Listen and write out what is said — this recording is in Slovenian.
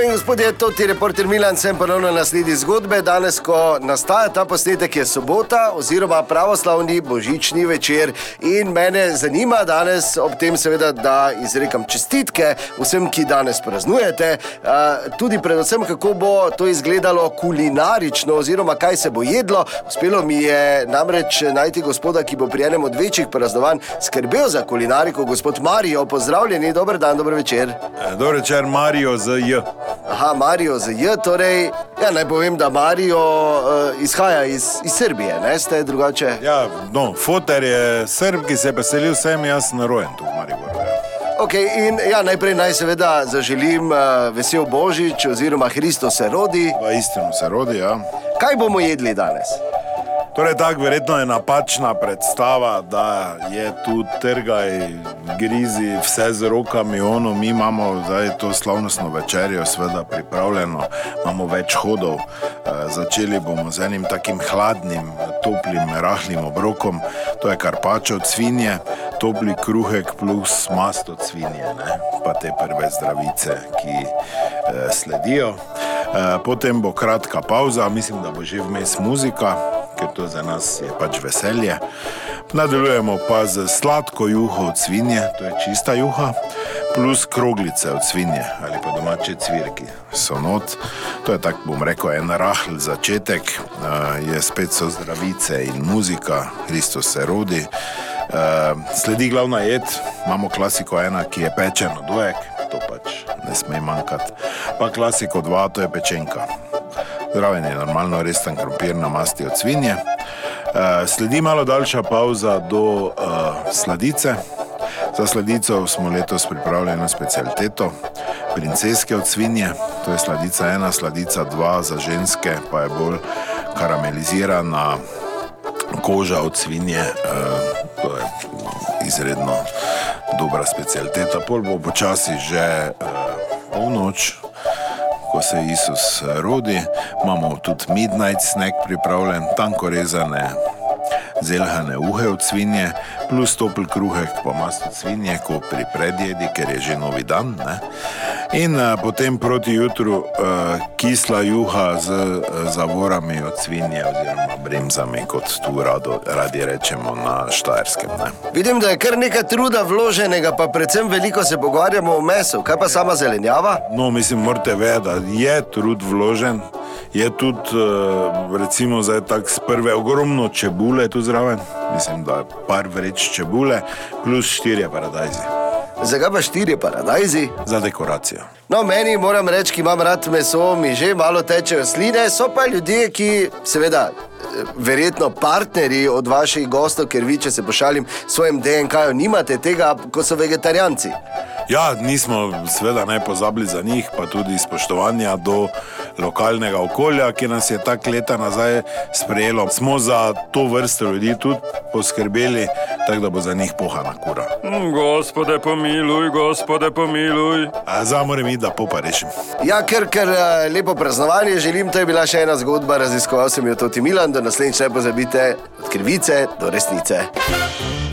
Dame in gospodje, to je reporter Milan, sem ponovno na sledi zgodbe. Danes, ko nastaja ta posnetek, je sobota oziroma pravoslavni božični večer. In mene zanima danes, ob tem seveda, da izrekam čestitke vsem, ki danes praznujete, tudi predvsem, kako bo to izgledalo kulinarično oziroma kaj se bo jedlo. Uspelo mi je namreč najti gospoda, ki bo pri enem od večjih praznovanj skrbel za kulinariko, gospod Marijo. Pozdravljeni, dober dan, dober večer. Dobro večer, Marijo z J. Aha, Marijo z J, torej, ja, naj povem, da Marijo uh, izhaja iz, iz Srbije, ne ste drugače. Ja, no, foter je srb, ki se je preselil sem, jaz sem rojen tu v Mariboru. Ja. Okay, in, ja, najprej naj seveda zaželim uh, vesel Božič, oziroma Hristos se rodi. V istinu se rodi, ja. Kaj bomo jedli danes? Torej, tako verjetno je napačna predstava, da je tu trgaj, grizi, vse z rokami, ono, mi imamo zdaj to slavnostno večerjo, seveda pripravljeno, imamo več hodov. E, začeli bomo z enim takim hladnim, toplim, rahlim obrokom, to je karpačo od svinje, topli kruhek plus mast od svinje, ne? pa te prve zdravice, ki e, sledijo. E, potem bo kratka pauza, mislim, da bo že vmes muzika ker to za nas je pač veselje. Nadaljujemo pa z sladko juho od svinje, to je čista juha, plus kroglice od svinje ali pa domače cvirki. So not, to je tako, bom rekel, en rahl začetek, je spet so zdravice in muzika, Kristus se rodi. Sledi glavna jed, imamo klasiko ena, ki je pečeno dojek, to pač ne sme manjkati, pa klasiko dva, to je pečenka. Zraven je normalno resten krompir na masti od svinje. Uh, sledi malo daljša pauza do uh, sladice. Za sladico smo letos pripravili eno specialiteto, princeske od svinje, to je sladica ena, sladica dva za ženske, pa je bolj karamelizirana koža od svinje, uh, to je izredno dobra specialiteta. Pol bo počasi že polnoč, ko se Jezus rodi, imamo tudi midnight snack pripravljen, tanko rezane zelhane uhe od svinje, plus topel kruhek, pa mast od svinje, ko pri predjedi, ker je že novi dan. Ne? In a, potem proti jutru a, kisla juha z a, zavorami od svinje oziroma bremzami, kot tu rado, radi rečemo na Štajerskem. Ne? Vidim, da je kar nekaj truda vloženega, pa predvsem veliko se pogovarjamo o mesu. Kaj pa sama zelenjava? No, mislim, morate vedeti, da je trud vložen. Je tudi, recimo, zdaj tako z prve ogromno čebule tu zraven, mislim, da je par vreč čebule, plus štirje paradajzi. Zakaj pa štiri paradajzi? Za dekoracijo. No, meni moram reči, ki imam rad meso, mi že malo tečejo sline, so pa ljudje, ki seveda. Verjetno partnerji od vaših gostov, ker vi, če se pošalim, svojim DNK-jem nimate tega, ko so vegetarijanci. Ja, nismo, seveda, ne pozabili za njih, pa tudi spoštovanja do lokalnega okolja, ki nas je tako leta nazaj sprejelo. Smo za to vrsto ljudi tudi poskrbeli, tako da bo za njih pohana kura. Gospode, pomiluj, gospode, pomiluj. Zdaj moram iti, da popa rešim. Ja, ker, ker lepo praznovanje želim, to je bila še ena zgodba, raziskoval sem jo tudi Milan, do naslednjič ne pozabite od krivice do resnice.